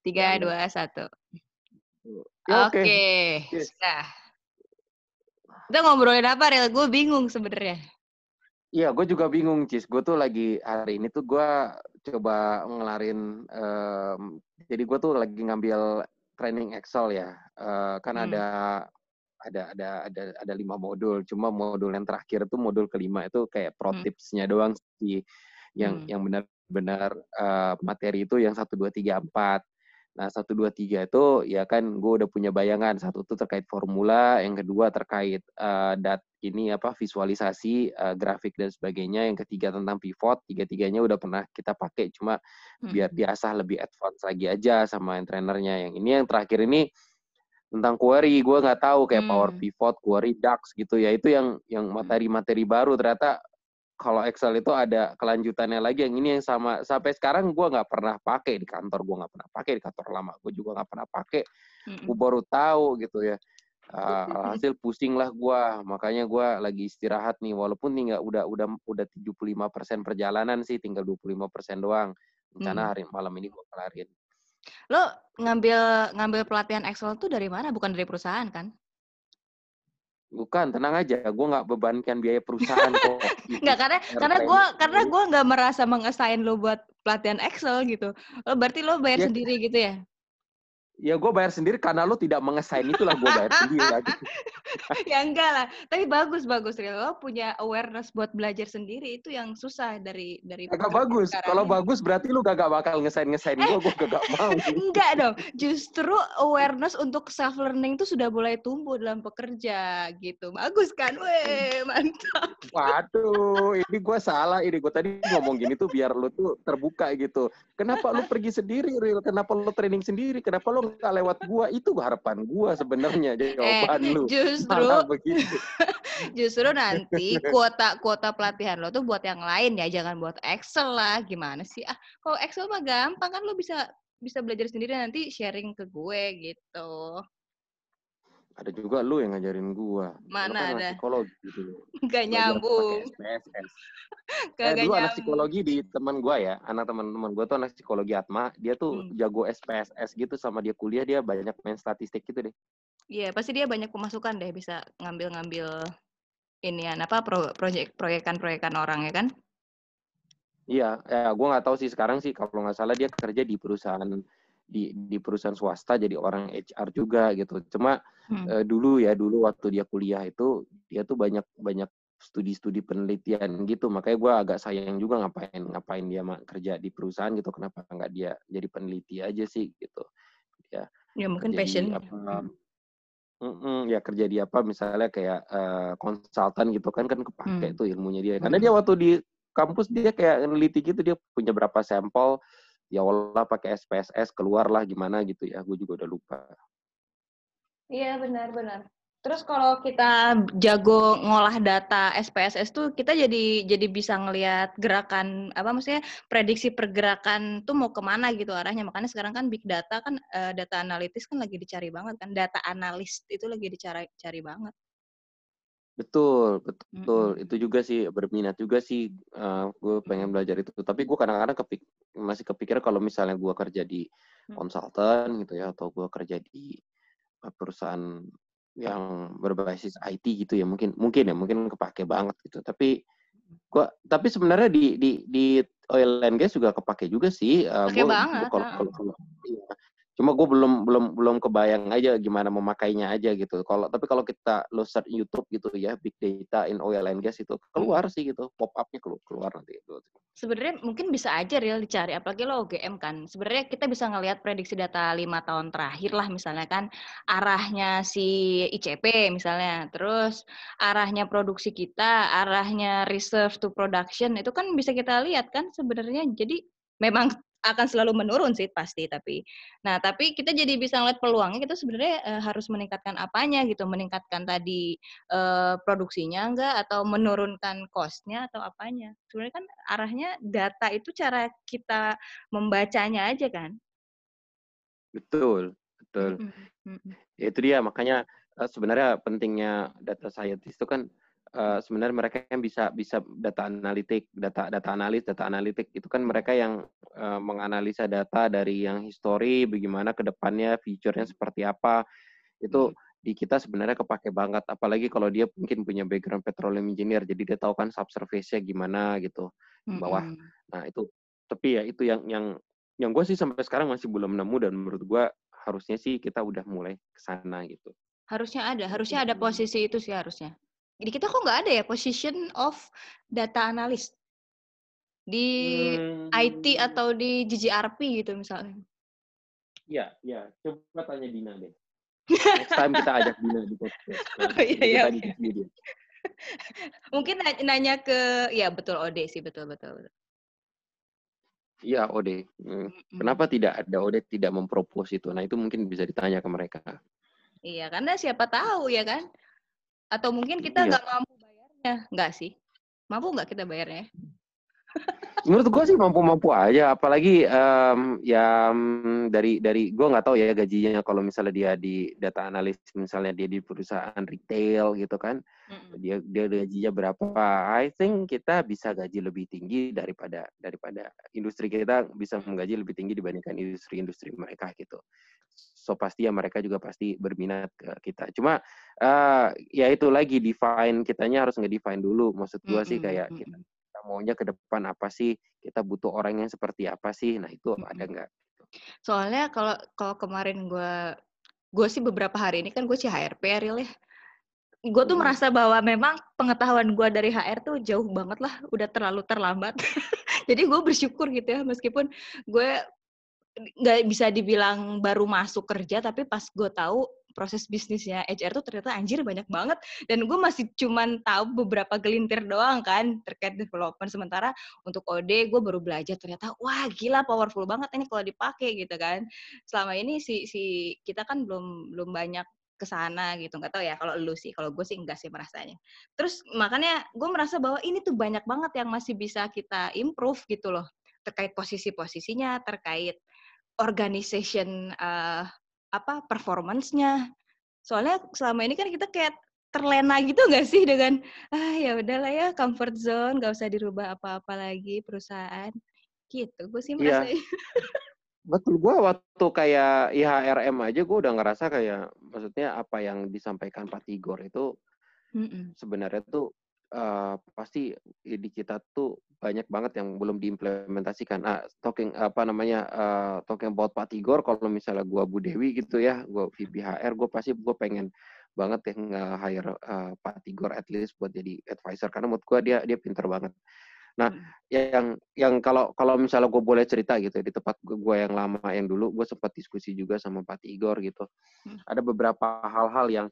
Tiga, dua, satu. Ya, Oke. Yes. sudah. Kita ngobrolin apa, Ril? Gue bingung sebenarnya. Iya, gue juga bingung, Cis. Gue tuh lagi hari ini tuh gue coba ngelarin. em, jadi gue tuh lagi ngambil training Excel ya. Eh, kan Hmm. ada ada ada ada ada lima modul. Cuma modul yang terakhir tuh modul kelima itu kayak pro Hmm. tipsnya doang sih. Yang Hmm. yang benar-benar eh, materi itu yang satu dua tiga empat. Nah, satu dua tiga itu ya kan gue udah punya bayangan. Satu itu terkait formula, yang kedua terkait eh, dat ini apa visualisasi, eh, grafik dan sebagainya. Yang ketiga tentang pivot. Tiga-tiganya udah pernah kita pakai, cuma Hmm. biar diasah lebih advance lagi aja sama yang trainernya. Yang ini yang terakhir ini tentang query. Gue nggak tahu kayak power Hmm. pivot, query, DAX gitu ya. Itu yang yang materi-materi baru ternyata kalau Excel itu ada kelanjutannya lagi yang ini yang sama. Sampai sekarang gue nggak pernah pakai di kantor gue nggak pernah pakai di kantor lama gue juga nggak pernah pakai. Gue baru tahu gitu ya. Uh, hasil pusing lah gue makanya gue lagi istirahat nih walaupun tinggal udah udah udah 75% perjalanan sih tinggal 25% doang. Rencana Hmm. hari malam ini gue kelarin. Lo ngambil ngambil pelatihan Excel tuh dari mana? Bukan dari perusahaan kan? Bukan tenang aja gue nggak bebankan biaya perusahaan kok Enggak karena karena training gue karena sendiri. gue nggak merasa mengesain lo buat pelatihan Excel gitu. Lo berarti lo bayar Ya. sendiri gitu ya? Ya gue bayar sendiri karena lo tidak mengesain itulah gue bayar sendiri lagi ya enggak lah. Tapi bagus bagus Ril. Lo punya awareness buat belajar sendiri itu yang susah dari dari Agak bagus. Kalau bagus berarti lu gak bakal ngesain-ngesain Eh. gue, gue gak mau. Enggak dong, justru awareness untuk self learning itu sudah mulai tumbuh dalam pekerja gitu. Bagus kan? Weh, mantap. Waduh, ini gue salah. Ini gue tadi ngomong gini tuh biar lu tuh terbuka gitu. Kenapa lu pergi sendiri, Ril? Kenapa lu training sendiri? Kenapa lu gak lewat gua? Itu harapan gua sebenarnya jawaban Eh, lu. justru begitu. justru nanti kuota kuota pelatihan lo tuh buat yang lain ya, jangan buat Excel lah. Gimana sih? Ah, kalau Excel mah gampang kan lo bisa bisa belajar sendiri nanti sharing ke gue gitu. Ada juga lu yang ngajarin gua. Mana kan ada? psikologi gitu. Belajar nyambung. SPSS. Eh, dulu anak psikologi di teman gua ya, anak teman-teman gua tuh anak psikologi Atma, dia tuh Hmm. jago SPSS gitu sama dia kuliah dia banyak main statistik gitu deh. Iya, pasti dia banyak pemasukan deh bisa ngambil-ngambil inian apa pro, proyek proyekan-proyekan orang ya kan? Iya, ya gua nggak tahu sih sekarang sih kalau nggak salah dia kerja di perusahaan di di perusahaan swasta jadi orang HR juga gitu. Cuma Hmm. eh, dulu ya dulu waktu dia kuliah itu dia tuh banyak banyak studi-studi penelitian gitu. Makanya gua agak sayang juga ngapain ngapain dia kerja di perusahaan gitu. Kenapa nggak dia jadi peneliti aja sih gitu. Ya Ya mungkin passion. apa Mm-mm, ya kerja di apa misalnya kayak eh, konsultan gitu kan kan kepake Hmm. tuh ilmunya dia karena Hmm. dia waktu di kampus dia kayak neliti gitu dia punya berapa sampel ya Allah pakai SPSS keluar lah gimana gitu ya gue juga udah lupa Iya benar-benar. Terus kalau kita jago ngolah data SPSS tuh kita jadi jadi bisa ngelihat gerakan apa maksudnya prediksi pergerakan tuh mau ke mana gitu arahnya. Makanya sekarang kan big data kan eh, data analitis kan lagi dicari banget kan. Data analis itu lagi dicari cari banget. Betul betul Mm-mm. itu juga sih berminat juga sih gue pengen belajar itu tapi gue kadang-kadang kepik masih kepikir kalau misalnya gue kerja di Hmm. konsultan gitu ya atau gue kerja di eh, perusahaan yang berbasis IT gitu ya mungkin mungkin ya mungkin kepake banget gitu tapi gua tapi sebenarnya di di di oil and gas juga kepake juga sih Eh, banget, kalau heeh. kalau- kalau- iya. Cuma gue belum belum belum kebayang aja gimana memakainya aja gitu kalau tapi kalau kita lo search YouTube gitu ya big data in oil and gas itu keluar sih gitu pop upnya keluar keluar nanti itu Sebenarnya mungkin bisa aja real dicari, apalagi lo OGM kan. Sebenarnya kita bisa ngelihat prediksi data lima tahun terakhir lah misalnya kan arahnya si ICP misalnya, terus arahnya produksi kita, arahnya reserve to production itu kan bisa kita lihat kan sebenarnya. Jadi memang akan selalu menurun sih pasti tapi nah tapi kita jadi bisa ngeliat peluangnya kita sebenarnya eh, harus meningkatkan apanya gitu meningkatkan tadi eh, produksinya enggak atau menurunkan cost-nya atau apanya. Sebenarnya kan arahnya data itu cara kita membacanya aja kan. betul betul mm-mm. ya itu dia makanya eh, sebenarnya pentingnya data scientist itu kan uh, sebenarnya mereka yang bisa bisa data analitik, data data analis, data analitik itu kan mereka yang uh, menganalisa data dari yang history, bagaimana ke depannya, feature-nya seperti apa. Itu hmm. di kita sebenarnya kepake banget apalagi kalau dia mungkin punya background petroleum engineer jadi dia tahu kan subsurface-nya gimana gitu bawah. Hmm. Nah, itu tapi ya itu yang yang yang gue sih sampai sekarang masih belum nemu dan menurut gue harusnya sih kita udah mulai ke sana gitu. Harusnya ada, harusnya ada posisi itu sih harusnya. Jadi kita kok nggak ada ya position of data analyst di hmm. IT atau di GGRP gitu misalnya. Iya, iya. Coba tanya Dina deh. Next time kita ajak Dina di podcast. oh, iya, iya, iya. Mungkin nanya ke, ya betul Ode sih, betul, betul. betul. Iya, Ode. Hmm. Kenapa tidak ada Ode tidak mempropos itu? Nah, itu mungkin bisa ditanya ke mereka. Iya, karena siapa tahu ya kan? Atau mungkin kita iya. nggak iya. mampu bayarnya. Nggak sih? Mampu nggak kita bayarnya? Menurut gue sih mampu-mampu aja, apalagi um, ya dari dari gue nggak tahu ya gajinya kalau misalnya dia di data analis, misalnya dia di perusahaan retail gitu kan, mm-hmm. dia dia gajinya berapa? I think kita bisa gaji lebih tinggi daripada daripada industri kita bisa menggaji lebih tinggi dibandingkan industri-industri mereka gitu. So pasti ya mereka juga pasti berminat ke kita. Cuma uh, ya itu lagi define kitanya harus nge-define dulu. Maksud gue mm-hmm. sih kayak kita kita maunya ke depan apa sih kita butuh orang yang seperti apa sih nah itu hmm. ada nggak soalnya kalau kalau kemarin gue gue sih beberapa hari ini kan gue sih HRP real ya gue tuh hmm. merasa bahwa memang pengetahuan gue dari HR tuh jauh banget lah udah terlalu terlambat jadi gue bersyukur gitu ya meskipun gue nggak bisa dibilang baru masuk kerja tapi pas gue tahu proses bisnisnya HR tuh ternyata anjir banyak banget. Dan gue masih cuman tahu beberapa gelintir doang kan terkait development. Sementara untuk OD gue baru belajar ternyata wah gila powerful banget ini kalau dipakai gitu kan. Selama ini si si kita kan belum belum banyak ke sana gitu. Nggak tahu ya kalau lu sih kalau gue sih enggak sih merasanya. Terus makanya gue merasa bahwa ini tuh banyak banget yang masih bisa kita improve gitu loh. Terkait posisi-posisinya terkait organization uh, apa performance-nya. Soalnya selama ini kan kita kayak terlena gitu nggak sih dengan ah ya udahlah ya comfort zone nggak usah dirubah apa-apa lagi perusahaan gitu gue sih iya. merasa iya. betul gue waktu kayak IHRM aja gue udah ngerasa kayak maksudnya apa yang disampaikan Pak Tigor itu mm -mm. sebenarnya tuh uh, pasti di kita tuh banyak banget yang belum diimplementasikan. Ah, talking apa namanya uh, talking about Pak Tigor, kalau misalnya gua Bu Dewi gitu ya, gua VP HR, gua pasti gua pengen banget ya nge-hire uh, Pak Tigor at least buat jadi advisor karena menurut gua dia dia pinter banget. Nah, hmm. yang yang kalau kalau misalnya gue boleh cerita gitu ya, di tempat gue yang lama yang dulu gue sempat diskusi juga sama Pak Tigor gitu. Hmm. Ada beberapa hal-hal yang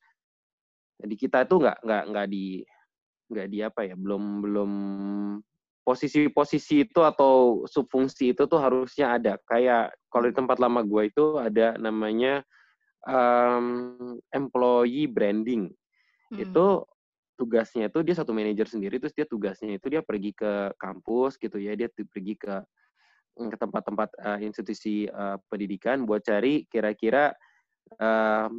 di kita itu nggak nggak nggak di nggak di apa ya belum belum posisi-posisi itu atau subfungsi itu tuh harusnya ada kayak kalau di tempat lama gue itu ada namanya um, employee branding hmm. itu tugasnya itu dia satu manajer sendiri terus dia tugasnya itu dia pergi ke kampus gitu ya dia pergi ke ke tempat-tempat uh, institusi uh, pendidikan buat cari kira-kira uh,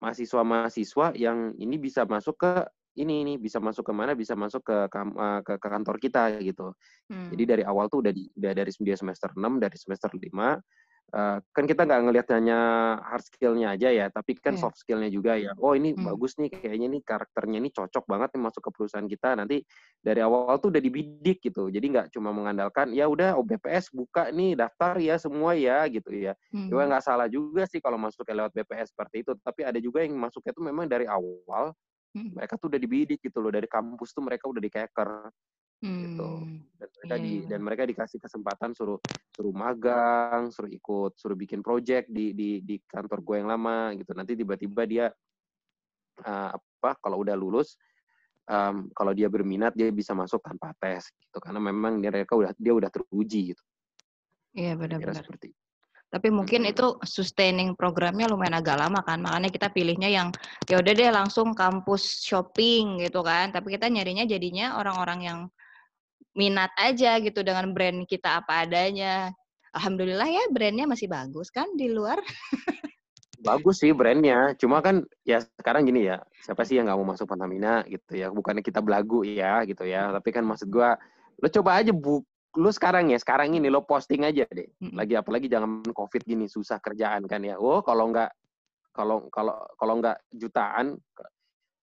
mahasiswa-mahasiswa yang ini bisa masuk ke ini ini bisa masuk ke mana bisa masuk ke eh, ke, ke kantor kita gitu. Hmm. Jadi dari awal tuh udah di udah dari semester 6 dari semester 5 Uh, kan kita nggak ngelihat hanya hard skillnya aja ya, tapi kan yeah. soft skillnya juga ya. Oh ini hmm. bagus nih, kayaknya nih karakternya ini cocok banget nih masuk ke perusahaan kita. Nanti dari awal tuh udah dibidik gitu. Jadi nggak cuma mengandalkan ya udah OBPS buka nih daftar ya semua ya gitu ya. Hmm. Ya nggak salah juga sih kalau masuk ke lewat BPS seperti itu. Tapi ada juga yang masuknya tuh memang dari awal Hmm. Mereka tuh udah dibidik gitu loh dari kampus tuh mereka udah dikeker hmm. gitu. Dan mereka yeah. di iya. dan mereka dikasih kesempatan suruh suruh magang, suruh ikut, suruh bikin project di di di kantor gue yang lama gitu. Nanti tiba-tiba dia uh, apa kalau udah lulus um, kalau dia berminat dia bisa masuk tanpa tes gitu karena memang dia mereka udah dia udah teruji gitu. Iya benar-benar. Seperti itu. Tapi mungkin itu sustaining programnya lumayan agak lama kan, makanya kita pilihnya yang ya udah deh langsung kampus shopping gitu kan. Tapi kita nyarinya jadinya orang-orang yang minat aja gitu dengan brand kita apa adanya. Alhamdulillah ya brandnya masih bagus kan di luar. Bagus sih brandnya, cuma kan ya sekarang gini ya, siapa sih yang nggak mau masuk Pertamina gitu ya? Bukannya kita belagu ya gitu ya, tapi kan maksud gua, lo coba aja bu, lu sekarang ya, sekarang ini lo posting aja deh. Lagi apalagi jangan covid gini susah kerjaan kan ya. Oh kalau nggak kalau kalau kalau nggak jutaan,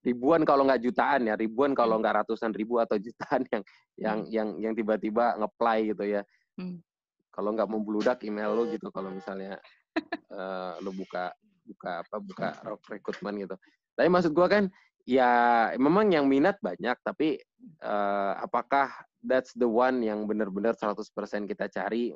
ribuan kalau nggak jutaan ya, ribuan kalau nggak ratusan ribu atau jutaan yang yang yang yang tiba-tiba ngeplay gitu ya. Hmm. Kalau nggak membludak email lo gitu kalau misalnya uh, lo buka buka apa buka rekrutmen gitu. Tapi maksud gua kan ya memang yang minat banyak tapi uh, apakah that's the one yang benar-benar 100% kita cari?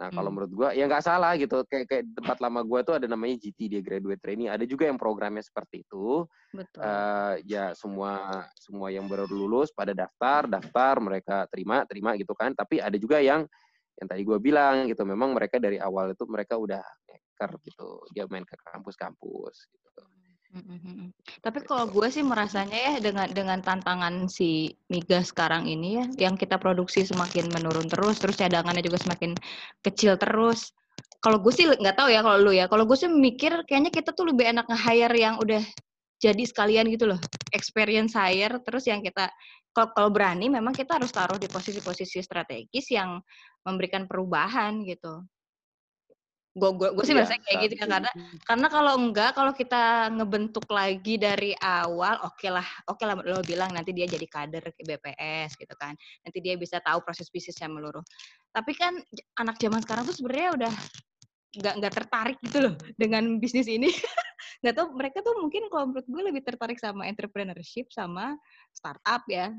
Nah, kalau hmm. menurut gua ya nggak salah gitu. Kayak kayak tempat lama gua tuh ada namanya GT dia graduate training. Ada juga yang programnya seperti itu. Betul. Uh, ya semua semua yang baru lulus pada daftar, daftar mereka terima, terima gitu kan. Tapi ada juga yang yang tadi gue bilang gitu memang mereka dari awal itu mereka udah hacker gitu dia main ke kampus-kampus gitu Tapi kalau gue sih merasanya ya dengan dengan tantangan si migas sekarang ini ya, yang kita produksi semakin menurun terus, terus cadangannya juga semakin kecil terus. Kalau gue sih nggak tahu ya kalau lu ya. Kalau gue sih mikir kayaknya kita tuh lebih enak nge-hire yang udah jadi sekalian gitu loh, experience hire. Terus yang kita kalau berani memang kita harus taruh di posisi-posisi strategis yang memberikan perubahan gitu gue gue gue sih iya, kayak gitu kan karena karena kalau enggak kalau kita ngebentuk lagi dari awal oke okay lah oke okay lah lo bilang nanti dia jadi kader ke BPS gitu kan. Nanti dia bisa tahu proses bisnis yang meluruh. Tapi kan anak zaman sekarang tuh sebenarnya udah nggak nggak tertarik gitu loh dengan bisnis ini. Nggak tahu mereka tuh mungkin kalau menurut gue lebih tertarik sama entrepreneurship sama startup ya.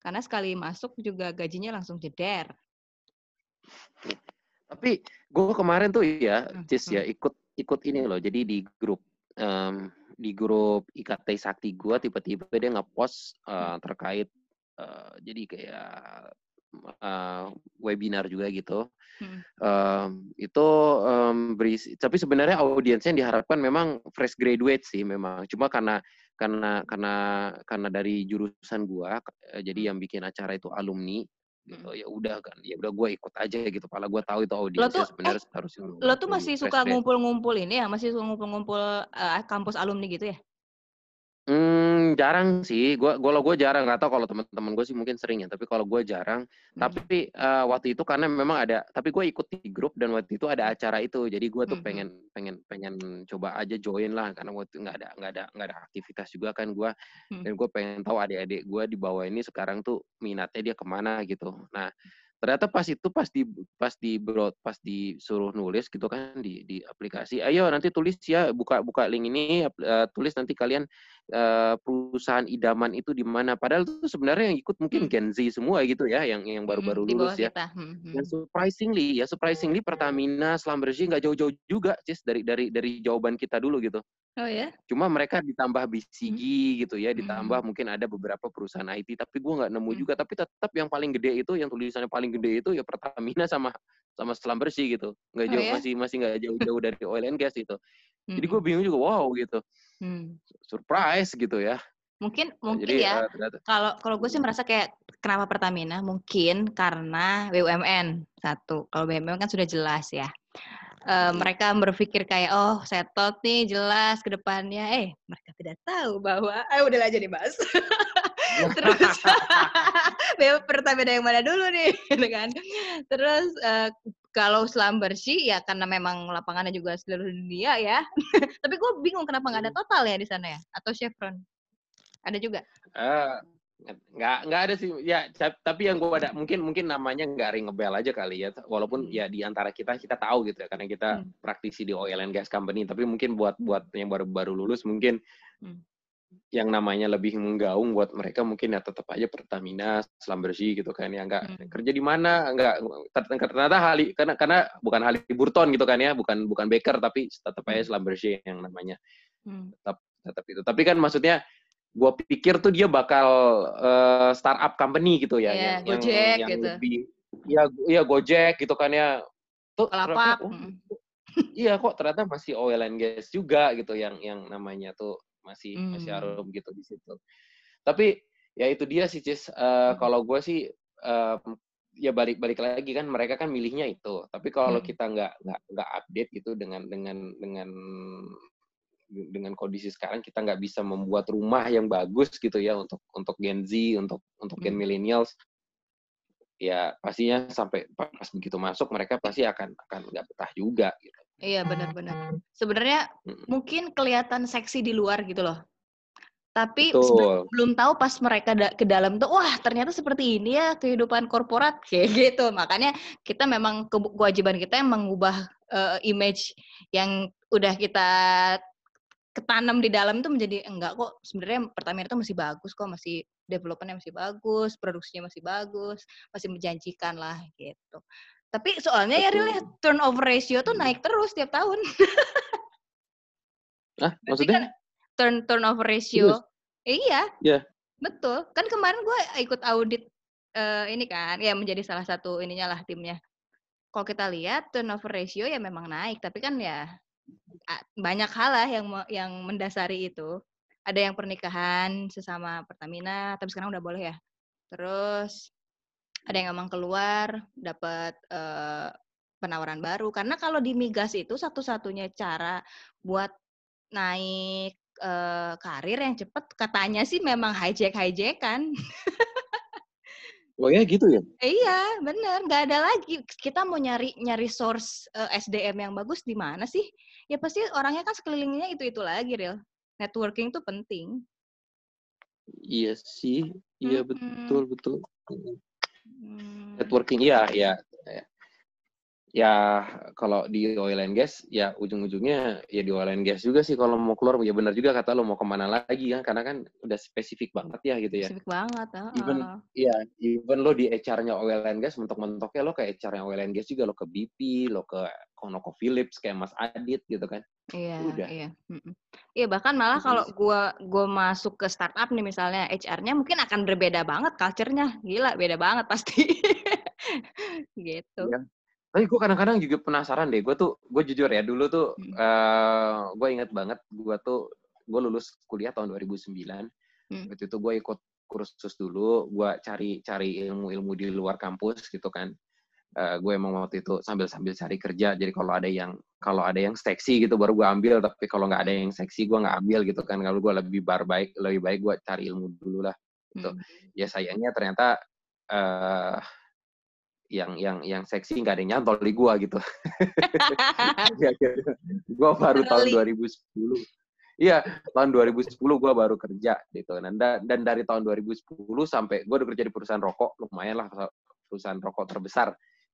Karena sekali masuk juga gajinya langsung jeder. Tapi gue kemarin tuh ya, Cis ya hmm. ikut ikut ini loh. Jadi di grup um, di grup IKT Sakti gue tiba-tiba dia ngepost uh, terkait uh, jadi kayak uh, webinar juga gitu. Hmm. Um, itu um, berisi, tapi sebenarnya audiensnya yang diharapkan memang fresh graduate sih memang. Cuma karena karena karena karena dari jurusan gua, jadi yang bikin acara itu alumni gitu. Ya udah kan ya udah gue ikut aja gitu. Pala gue tahu itu audiensnya sebenarnya eh, harus lo tuh masih suka ngumpul-ngumpul ini ya? Masih suka ngumpul-ngumpul uh, kampus alumni gitu ya Hmm, jarang sih. Gua kalau gue jarang, nggak tahu kalau teman-teman gue sih mungkin sering ya, tapi kalau gue jarang. Hmm. Tapi uh, waktu itu karena memang ada tapi gue ikut di grup dan waktu itu ada acara itu. Jadi gue tuh hmm. pengen pengen pengen coba aja join lah karena waktu itu nggak ada nggak ada nggak ada aktivitas juga kan gue hmm. dan gue pengen tahu adik-adik gue di bawah ini sekarang tuh minatnya dia ke mana gitu. Nah, ternyata pas itu pas di pas di broad pas disuruh nulis gitu kan di di aplikasi ayo nanti tulis ya buka buka link ini uh, tulis nanti kalian uh, perusahaan idaman itu di mana padahal itu sebenarnya yang ikut mungkin hmm. Gen Z semua gitu ya yang yang baru-baru lulus ya. Hmm, hmm. dan surprisingly ya surprisingly Pertamina Schlumberger nggak jauh-jauh juga cis dari dari dari jawaban kita dulu gitu Oh ya? Cuma mereka ditambah BCG hmm. gitu ya, ditambah hmm. mungkin ada beberapa perusahaan IT, tapi gue nggak nemu hmm. juga. Tapi tetap yang paling gede itu, yang tulisannya paling gede itu ya Pertamina sama sama selam bersih gitu. Nggak oh, jauh ya? masih masih nggak jauh-jauh dari oil and gas itu. Hmm. Jadi gue bingung juga, wow gitu, hmm. surprise gitu ya. Mungkin nah, mungkin Jadi, ya. Uh, kalau kalau gue sih merasa kayak kenapa Pertamina? Mungkin karena BUMN satu. Kalau BUMN kan sudah jelas ya uh, mereka berpikir kayak oh settle nih jelas ke depannya. Eh mereka tidak tahu bahwa eh udahlah jadi bahas. Terus pertama yang mana dulu nih gitu kan. Terus uh, kalau selam bersih ya karena memang lapangannya juga seluruh dunia ya. Tapi gue bingung kenapa nggak ada hmm. total ya di sana ya? Atau chevron? Ada juga? Uh, nggak nggak ada sih ya tapi yang gue ada mungkin mungkin namanya nggak ring bell aja kali ya walaupun hmm. ya di antara kita kita tahu gitu ya karena kita hmm. praktisi di oil and gas company tapi mungkin buat hmm. buat yang baru baru lulus mungkin hmm. yang namanya lebih menggaung buat mereka mungkin ya tetap aja Pertamina selam bersih gitu kan ya nggak hmm. kerja di mana nggak ternyata hali karena karena bukan hali Burton gitu kan ya bukan bukan Baker tapi tetap aja hmm. selam bersih yang namanya hmm. tetap tetap itu tapi kan maksudnya gue pikir tuh dia bakal uh, startup company gitu ya, yeah, yang, Gojek yang, gitu. lebih, ya, ya Gojek gitu kan ya. Tuh, ternyata, oh, iya kok ternyata masih oil and gas juga gitu yang yang namanya tuh masih hmm. masih harum gitu di situ. Tapi ya itu dia sih Cis. Uh, hmm. Kalau gue sih uh, ya balik balik lagi kan mereka kan milihnya itu. Tapi kalau hmm. kita nggak nggak nggak update gitu dengan dengan dengan dengan kondisi sekarang kita nggak bisa membuat rumah yang bagus gitu ya untuk untuk Gen Z, untuk untuk Gen Hmm. millennials. Ya pastinya sampai pas begitu masuk mereka pasti akan akan nggak betah juga gitu. Iya benar-benar. Sebenarnya Mm. mungkin kelihatan seksi di luar gitu loh. Tapi Betul. belum tahu pas mereka da- ke dalam tuh, wah ternyata seperti ini ya kehidupan korporat kayak gitu. Makanya kita memang ke- kewajiban kita yang mengubah eh, image yang udah kita ketanam di dalam tuh menjadi enggak kok. Sebenarnya Pertamina itu masih bagus kok, masih developmentnya masih bagus, produksinya masih bagus, masih menjanjikan lah gitu. Tapi soalnya ya Betul. ya, turnover ratio tuh naik terus tiap tahun. Berarti maksudnya? kan turn turnover ratio. Iya. Iya. Betul. Kan kemarin gue ikut audit eh, ini kan, ya menjadi salah satu ininya lah timnya. Kalau kita lihat turnover ratio ya memang naik, tapi kan ya banyak hal lah yang yang mendasari itu. Ada yang pernikahan sesama Pertamina, tapi sekarang udah boleh ya. Terus ada yang emang keluar dapat eh, penawaran baru karena kalau di migas itu satu-satunya cara buat naik eh, karir yang cepet katanya sih memang hijack hijackan Oh ya gitu ya? iya bener nggak ada lagi kita mau nyari nyari source eh, SDM yang bagus di mana sih ya pasti orangnya kan sekelilingnya itu itu lagi real networking tuh penting Iya sih. Iya betul betul. Hmm. Networking iya ya. Ya kalau di oil and gas ya ujung-ujungnya ya di oil and gas juga sih kalau mau keluar ya benar juga kata lo mau ke mana lagi kan karena kan udah spesifik banget ya gitu ya. spesifik banget heeh. Even Iya, even lo di HR-nya oil and gas, mentok-mentoknya lo ke HR-nya oil and gas juga, lo ke BP, lo ke ConocoPhillips, kayak Mas Adit gitu kan. Iya, Udah. iya. Iya, bahkan malah kalau gua gua masuk ke startup nih misalnya HR-nya mungkin akan berbeda banget culture-nya. Gila, beda banget pasti. gitu. Iya. Tapi gue kadang-kadang juga penasaran deh, gue tuh, gue jujur ya, dulu tuh, Hmm. eh gue inget banget, gue tuh, gue lulus kuliah tahun 2009, Hmm. waktu itu gue ikut kursus dulu, gue cari cari ilmu-ilmu di luar kampus gitu kan. Eh gue emang waktu itu sambil sambil cari kerja, jadi kalau ada yang kalau ada yang seksi gitu baru gue ambil, tapi kalau nggak ada yang seksi gue nggak ambil gitu kan. Kalau gue lebih bar baik, lebih baik gue cari ilmu dulu lah. Gitu. Hmm. Ya sayangnya ternyata eh yang yang yang seksi nggak ada yang nyantol di gue gitu. gue baru tahun Early. 2010. Iya, tahun 2010 gue baru kerja gitu. Dan, dan dari tahun 2010 sampai gue udah kerja di perusahaan rokok, lumayan lah perusahaan rokok terbesar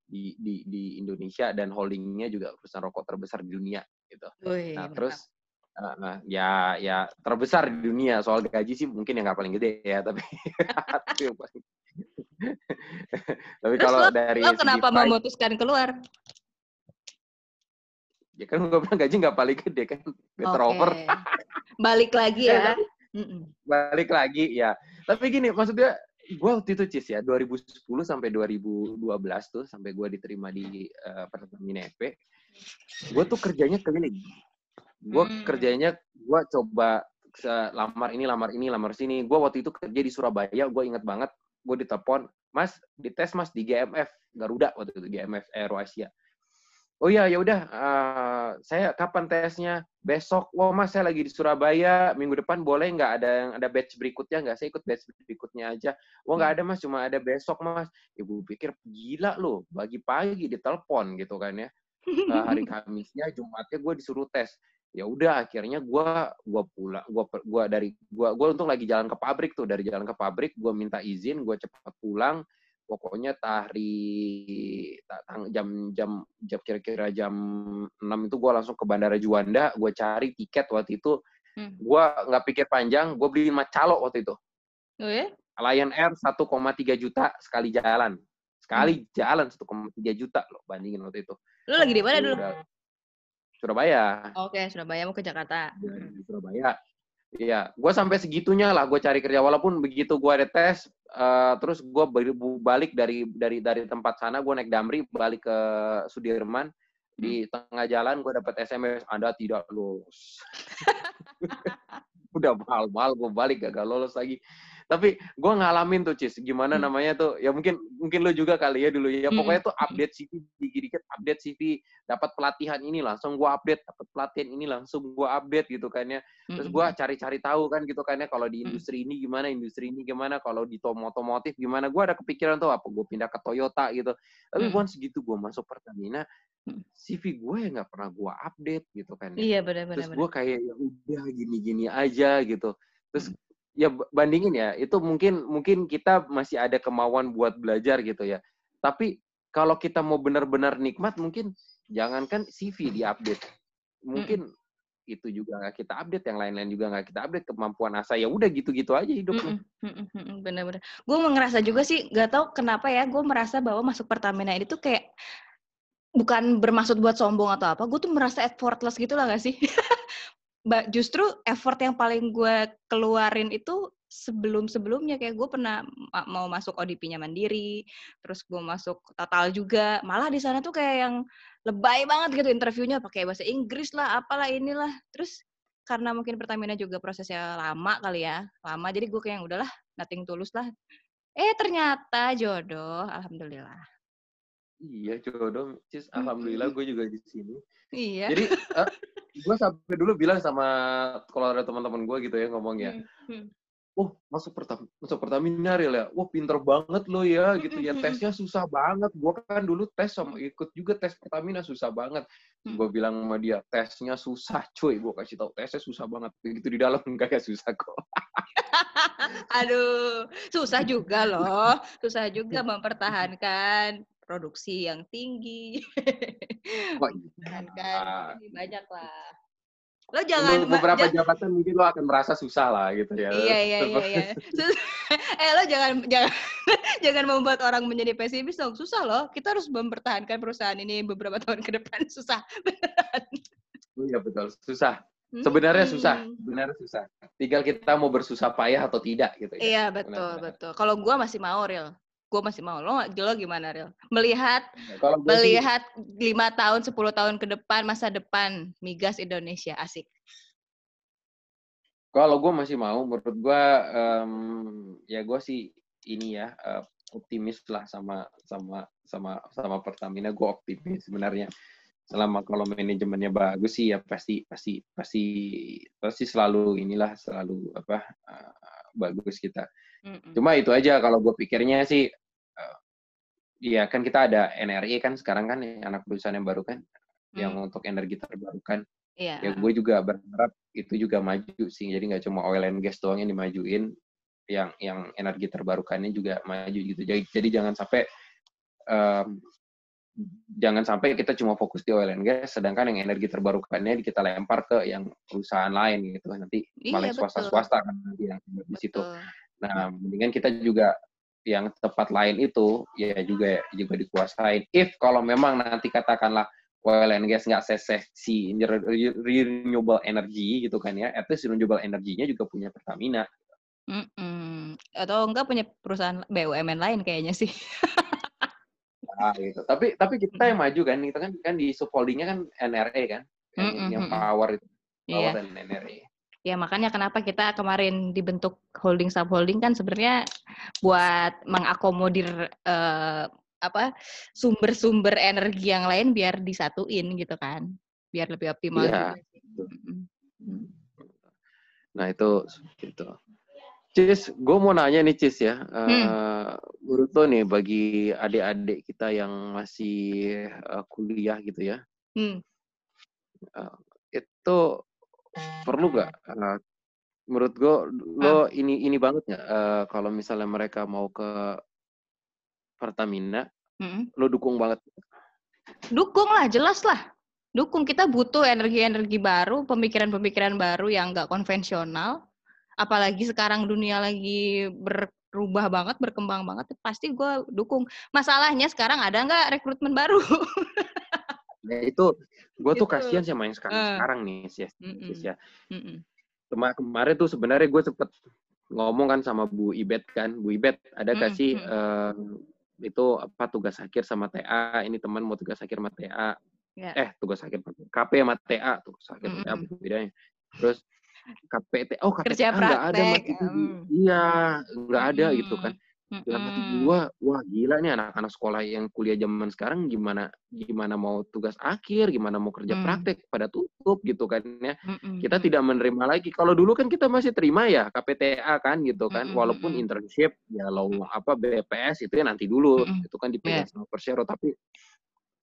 di di di Indonesia dan holdingnya juga perusahaan rokok terbesar di dunia gitu. Wih, Nah terus uh, nah, ya ya terbesar di dunia soal gaji sih mungkin yang nggak paling gede ya tapi tapi Terus kalau lo, dari lo kenapa price, memutuskan keluar? ya kan gue bilang gaji nggak paling gede kan better Oke. over Balik lagi Ya, ya. Mm-mm. balik lagi ya tapi gini maksudnya gue waktu itu cis ya 2010 sampai 2012 tuh sampai gue diterima di uh, Pertamina EP gue tuh kerjanya keliling gue Hmm. kerjanya gue coba lamar ini lamar ini lamar sini gue waktu itu kerja di Surabaya gue inget banget gue ditelepon mas dites mas di GMF Garuda waktu itu GMF Aero Asia oh iya ya udah eh, saya kapan tesnya? Besok. Wah mas saya lagi di Surabaya minggu depan boleh nggak ada yang ada batch berikutnya nggak? Saya ikut batch berikutnya aja. Wah nggak ada mas cuma ada besok mas. Ibu pikir gila loh pagi-pagi ditelepon gitu kan ya. Eh, hari Kamisnya Jumatnya gue disuruh tes ya udah akhirnya gue gua pulang gua gua dari gua gua untung lagi jalan ke pabrik tuh dari jalan ke pabrik gue minta izin gue cepat pulang pokoknya hari ta- tang- jam jam jam kira-kira jam 6 itu gue langsung ke bandara Juanda gue cari tiket waktu itu Hmm. gue nggak pikir panjang gue beliin macalo waktu itu Oh ya? Lion Air 1,3 juta sekali jalan sekali jalan 1,3 juta loh bandingin waktu itu Lu lagi di mana dulu? Surabaya Oke, Surabaya mau ke Jakarta. di di Surabaya. Iya, gue sampai segitunya lah gue cari kerja walaupun begitu gue ada tes, eh, terus gue balik dari dari dari tempat sana gue naik Damri balik ke Sudirman di tengah jalan gue dapat SMS Anda tidak lolos. Udah mahal-mahal gue balik gak lolos lagi. Tapi gue ngalamin tuh cis gimana hmm. namanya tuh ya mungkin mungkin lo juga kali ya dulu ya hmm. pokoknya tuh update CV dikit-dikit update CV dapat pelatihan ini langsung gue update dapat pelatihan ini langsung gue update gitu kan ya terus gue cari-cari tahu kan gitu kan ya kalau di industri ini gimana industri ini gimana kalau di otomotif gimana gue ada kepikiran tuh apa gue pindah ke Toyota gitu tapi hmm. once gitu gue masuk Pertamina CV gue ya nggak pernah gue update gitu kan ya. Iya benar-benar. Terus gue kayak ya udah gini-gini aja gitu. Terus hmm. Ya bandingin ya itu mungkin mungkin kita masih ada kemauan buat belajar gitu ya. Tapi kalau kita mau benar-benar nikmat mungkin jangankan CV diupdate. Mungkin hmm itu juga nggak kita update, yang lain-lain juga nggak kita update kemampuan asa ya udah gitu-gitu aja hidupnya. Bener-bener. Gue ngerasa juga sih, gak tau kenapa ya, gue merasa bahwa masuk Pertamina ini tuh kayak bukan bermaksud buat sombong atau apa, gue tuh merasa effortless gitu lah gak sih? Justru effort yang paling gue keluarin itu sebelum-sebelumnya kayak gue pernah mau masuk ODP-nya mandiri, terus gue masuk total juga, malah di sana tuh kayak yang lebay banget gitu interviewnya pakai bahasa Inggris lah, apalah inilah, terus karena mungkin Pertamina juga prosesnya lama kali ya, lama jadi gue kayak yang udahlah, nothing tulus lah. Eh ternyata jodoh, alhamdulillah. Iya jodoh, cis. Alhamdulillah gue juga di sini. Iya. Jadi uh, gue sampai dulu bilang sama kalau ada teman-teman gue gitu ya ngomongnya, oh masuk pertam masuk Pertamina real ya, wah pinter banget lo ya gitu ya tesnya susah banget. Gue kan dulu tes sama ikut juga tes Pertamina susah banget. Gue bilang sama dia tesnya susah, cuy. Gue kasih tau tesnya susah banak Begitu di dalam enggak susah kok. Aduh, susah juga loh. Susah juga mempertahankan produksi yang tinggi. Oh, kan, kan banyak lah. Lo jangan beberapa jabatan mungkin lo akan merasa susah lah gitu ya. Iya iya iya. iya. eh lo jangan jangan jangan membuat orang menjadi pesimis dong. Susah loh. Kita harus mempertahankan perusahaan ini beberapa tahun ke depan. Susah. Oh iya betul. Susah. Sebenarnya hmm. susah, sebenarnya susah. Tinggal kita mau bersusah payah atau tidak gitu ya. Iya betul Benar. betul. Kalau gue masih mau real, gue masih mau. Lo lo gimana real melihat Kalau melihat lima tahun 10 tahun ke depan masa depan migas Indonesia asik. Kalau gue masih mau menurut gue um, ya gue sih ini ya uh, optimis lah sama sama sama sama Pertamina. Gue optimis sebenarnya. Selama kalau manajemennya bagus sih ya pasti pasti pasti pasti selalu inilah selalu apa uh, bagus kita Mm-mm. Cuma itu aja kalau gue pikirnya sih, uh, ya kan kita ada NRI kan sekarang kan anak perusahaan yang baru kan, mm. yang untuk energi terbarukan. Yeah. Ya gue juga berharap itu juga maju sih. Jadi nggak cuma oil and gas doang yang dimajuin, yang yang energi terbarukannya juga maju gitu. Jadi, jadi jangan sampai um, jangan sampai kita cuma fokus di oil and gas, sedangkan yang energi terbarukannya kita lempar ke yang perusahaan lain gitu. Nanti iya, malah swasta-swasta kan nanti yang di situ. Nah, mendingan kita juga yang tepat lain itu ya juga juga dikuasain. If kalau memang nanti katakanlah oil and gas nggak seseksi renewable energy gitu kan ya, at least renewable energinya juga punya Pertamina. Mm -mm. Atau enggak punya perusahaan BUMN lain kayaknya sih. nah, gitu. Tapi tapi kita yang maju kan, kita kan kan di subholdingnya kan NRE kan, yang, mm -mm. yang power itu, power yeah. dan NRE. Ya makanya kenapa kita kemarin dibentuk holding subholding kan sebenarnya buat mengakomodir uh, apa sumber-sumber energi yang lain biar disatuin gitu kan, biar lebih optimal. Ya. Nah itu itu. Cis, gue mau nanya nih Cis ya, uh, hmm. menurut lo nih bagi adik-adik kita yang masih uh, kuliah gitu ya, hmm. uh, itu perlu nggak? Uh, menurut gue lo ini ini banget nggak? Uh, kalau misalnya mereka mau ke Pertamina hmm. lo dukung banget dukung lah jelas lah. Dukung. Kita butuh energi-energi baru pemikiran-pemikiran baru yang nggak konvensional. Apalagi sekarang dunia lagi berubah banget berkembang banget pasti gue dukung. Masalahnya sekarang ada nggak rekrutmen baru Nah, itu gue tuh gitu. kasihan sama yang sekarang uh. sekarang nih sih mm -mm. ya. Mm -mm. Cuma kemarin tuh sebenarnya gue sempet ngomong kan sama Bu Ibet kan, Bu Ibet ada kasih mm -hmm. uh, itu apa tugas akhir sama TA, ini teman mau tugas akhir sama TA. Yeah. Eh, tugas akhir KP sama TA, tugas akhir mm -hmm. TA bedanya. Terus KPT oh KPTA nggak ada mas itu mm. iya nggak ada mm. gitu kan Mm-hmm. Dalam hati gua, wah gila nih anak-anak sekolah yang kuliah zaman sekarang gimana gimana mau tugas akhir, gimana mau kerja mm. praktek pada tutup gitu kan ya. Mm-hmm. Kita tidak menerima lagi. Kalau dulu kan kita masih terima ya KPTA kan gitu kan, mm-hmm. walaupun internship ya lo apa BPS itu ya nanti dulu, mm-hmm. itu kan dipegang yeah. sama Persero tapi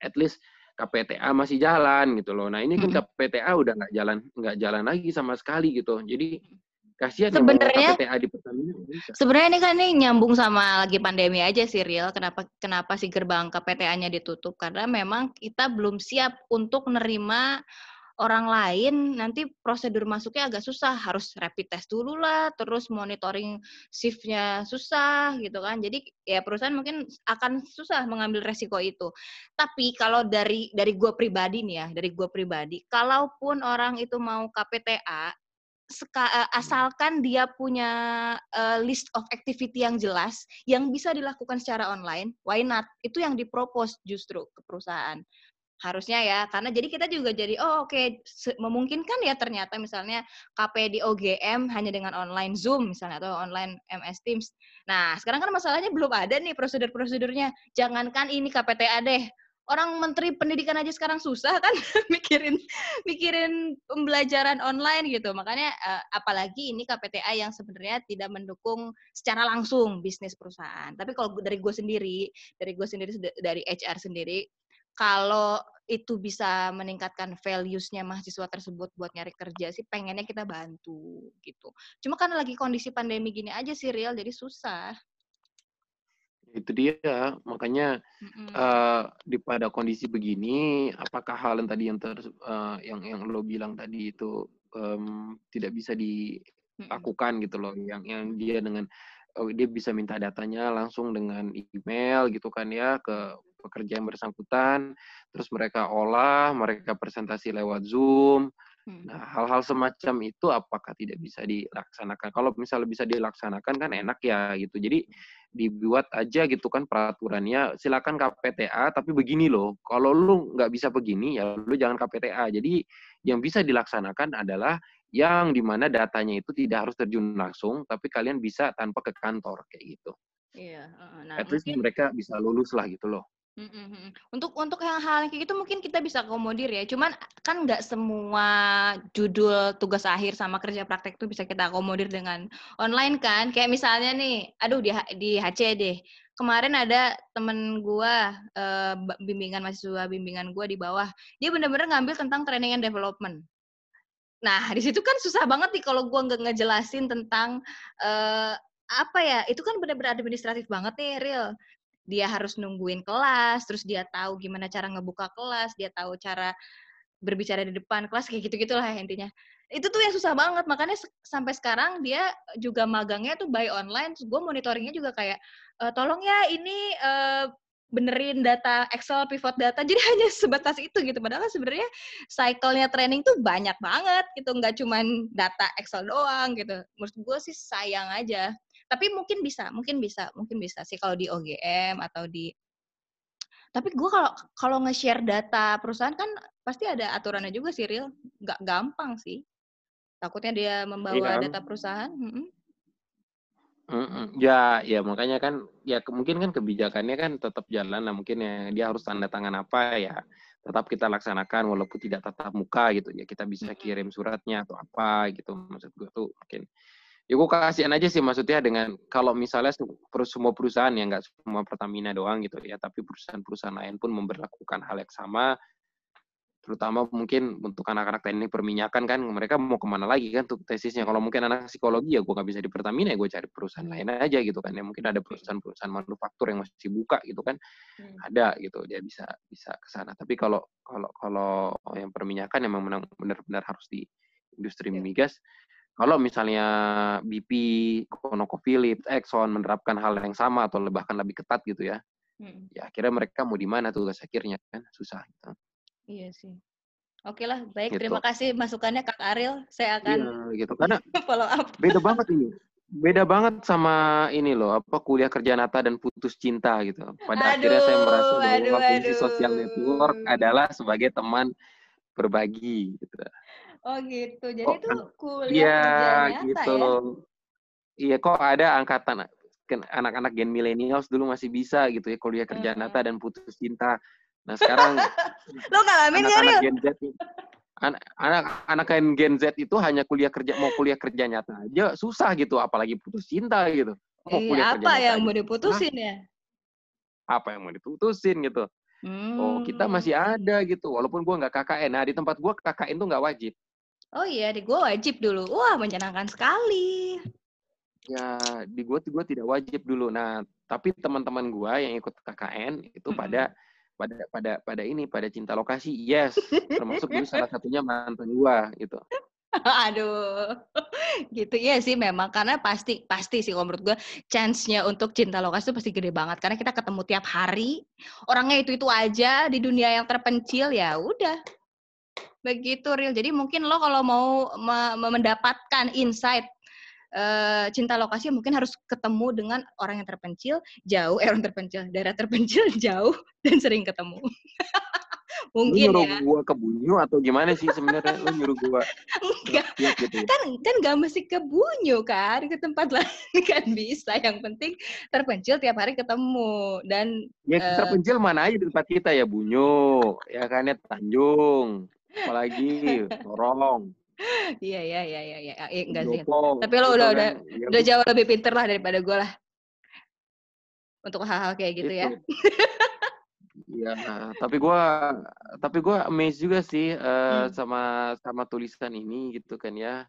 at least KPTA masih jalan gitu loh. Nah ini kan. KPTA udah nggak jalan nggak jalan lagi sama sekali gitu. Jadi Kasihan sebenarnya di Sebenarnya ini kan ini nyambung sama lagi pandemi aja sih real. Kenapa kenapa sih gerbang KPTA-nya ditutup? Karena memang kita belum siap untuk menerima orang lain. Nanti prosedur masuknya agak susah. Harus rapid test dulu lah terus monitoring shiftnya susah gitu kan. Jadi ya perusahaan mungkin akan susah mengambil resiko itu. Tapi kalau dari dari gue pribadi nih ya dari gue pribadi kalaupun orang itu mau KPTA asalkan dia punya uh, list of activity yang jelas yang bisa dilakukan secara online, why not? Itu yang dipropos justru ke perusahaan. Harusnya ya, karena jadi kita juga jadi oh oke okay, memungkinkan ya ternyata misalnya KP di OGM hanya dengan online Zoom misalnya atau online MS Teams. Nah, sekarang kan masalahnya belum ada nih prosedur-prosedurnya. Jangankan ini KPTA deh, orang menteri pendidikan aja sekarang susah kan mikirin mikirin pembelajaran online gitu makanya uh, apalagi ini KPTA yang sebenarnya tidak mendukung secara langsung bisnis perusahaan tapi kalau dari gue sendiri dari gue sendiri dari HR sendiri kalau itu bisa meningkatkan values-nya mahasiswa tersebut buat nyari kerja sih pengennya kita bantu gitu. Cuma karena lagi kondisi pandemi gini aja sih real jadi susah. Itu dia, makanya mm-hmm. uh, di pada kondisi begini, apakah hal yang tadi yang ter, uh, yang yang lo bilang tadi itu um, tidak bisa dilakukan mm-hmm. gitu loh, yang yang dia dengan oh, dia bisa minta datanya langsung dengan email gitu kan ya ke pekerja yang bersangkutan, terus mereka olah, mereka presentasi lewat Zoom. Hmm. Nah, hal-hal semacam itu apakah tidak bisa dilaksanakan? Kalau misalnya bisa dilaksanakan kan enak ya gitu. Jadi dibuat aja gitu kan peraturannya silakan KPTA tapi begini loh kalau lu nggak bisa begini ya lu jangan KPTA jadi yang bisa dilaksanakan adalah yang di mana datanya itu tidak harus terjun langsung tapi kalian bisa tanpa ke kantor kayak gitu iya nah, at least mungkin... mereka bisa lulus lah gitu loh Untuk untuk yang hal yang kayak gitu mungkin kita bisa akomodir ya. Cuman kan nggak semua judul tugas akhir sama kerja praktek itu bisa kita akomodir dengan online kan. Kayak misalnya nih, aduh di di HC deh. Kemarin ada temen gua uh, bimbingan mahasiswa bimbingan gua di bawah. Dia bener-bener ngambil tentang training and development. Nah, di situ kan susah banget nih kalau gua nggak ngejelasin tentang uh, apa ya? Itu kan bener-bener administratif banget nih, real dia harus nungguin kelas, terus dia tahu gimana cara ngebuka kelas, dia tahu cara berbicara di depan kelas kayak gitu-gitulah intinya. Itu tuh yang susah banget, makanya sampai sekarang dia juga magangnya tuh by online, terus gue monitoringnya juga kayak e, tolong ya ini uh, benerin data Excel pivot data. Jadi hanya sebatas itu gitu padahal sebenarnya cycle-nya training tuh banyak banget gitu nggak cuman data Excel doang gitu. Menurut gue sih sayang aja tapi mungkin bisa, mungkin bisa, mungkin bisa sih kalau di OGM atau di tapi gue kalau kalau nge-share data perusahaan kan pasti ada aturannya juga sih real, nggak gampang sih. Takutnya dia membawa iya. data perusahaan. Mm -hmm. Mm -mm. Ya, ya makanya kan, ya mungkin kan kebijakannya kan tetap jalan lah. Mungkin ya dia harus tanda tangan apa ya, tetap kita laksanakan walaupun tidak tatap muka gitu. Ya kita bisa kirim suratnya atau apa gitu. Maksud gue tuh mungkin ya gue kasihan aja sih maksudnya dengan kalau misalnya semua perusahaan ya nggak semua Pertamina doang gitu ya tapi perusahaan-perusahaan lain pun memperlakukan hal yang sama terutama mungkin untuk anak-anak teknik perminyakan kan mereka mau ke mana lagi kan untuk tesisnya kalau mungkin anak psikologi ya gue nggak bisa di Pertamina ya gue cari perusahaan lain aja gitu kan ya mungkin ada perusahaan-perusahaan manufaktur yang masih buka gitu kan hmm. ada gitu dia bisa bisa ke sana tapi kalau kalau kalau yang perminyakan yang memang benar-benar harus di industri yeah. migas kalau misalnya BP, ConocoPhillips, Exxon menerapkan hal yang sama atau bahkan lebih ketat gitu ya, hmm. ya akhirnya mereka mau di mana tugas akhirnya kan susah gitu. Iya sih. Oke lah, baik. Gitu. Terima kasih masukannya Kak Ariel. Saya akan iya, gitu karena follow up. Beda banget ini. Beda banget sama ini loh, apa kuliah kerja nata dan putus cinta gitu. Pada aduh, akhirnya saya merasa bahwa fungsi sosial network adalah sebagai teman berbagi gitu. Oh gitu. Jadi Oh, itu an- kuliah Iya, kerja nyata gitu. ya? Iya, kok ada angkatan ken- anak-anak gen millennials dulu masih bisa gitu ya kuliah kerja Heeh. nyata dan putus cinta. Nah, sekarang Lo ngalamin nggak, anak-anak Ril? Gen Z anak anak anak yang Gen Z itu hanya kuliah kerja mau kuliah kerja nyata aja susah gitu, apalagi putus cinta gitu. Mau Iya, kuliah kerja apa nyata yang mau diputusin ya? apa yang mau diputusin gitu. Oh, kita Hmm. masih ada gitu, walaupun gua nggak KKN. Nah, di tempat gua KKN tuh nggak wajib. Oh iya, di gue wajib dulu. Wah, menyenangkan sekali. Ya, di gua gua tidak wajib dulu. Nah, tapi teman-teman gua yang ikut KKN itu Mm-mm. pada pada pada pada ini pada cinta lokasi. Yes, termasuk dulu salah satunya mantan gua gitu. Aduh, gitu ya sih memang karena pasti pasti sih kalau menurut gue chance-nya untuk cinta lokasi itu pasti gede banget karena kita ketemu tiap hari orangnya itu itu aja di dunia yang terpencil ya udah begitu real jadi mungkin lo kalau mau me- me- mendapatkan insight eh, cinta lokasi mungkin harus ketemu dengan orang yang terpencil jauh eh orang terpencil daerah terpencil jauh dan sering ketemu. Lu mungkin nyuruh ya. gua ke Bunyu atau gimana sih sebenarnya? Lu nyuruh gua enggak. gitu ya. kan kan gak mesti ke Bunyu kan? Ke tempat lain kan bisa. Yang penting terpencil tiap hari ketemu dan Ya Eh. terpencil mana aja di tempat kita ya? Bunyu, ya kan ya Tanjung, apalagi Sorong, iya iya iya iya iya eh, enggak sih. Tapi lo gitu udah- kan. udah- Ya, udah jauh lebih pinter lah daripada gue lah untuk hal-hal kayak gitu ya Gitu. Iya, tapi gua tapi gua amazed juga sih eh, Hmm. sama sama tulisan ini gitu kan ya.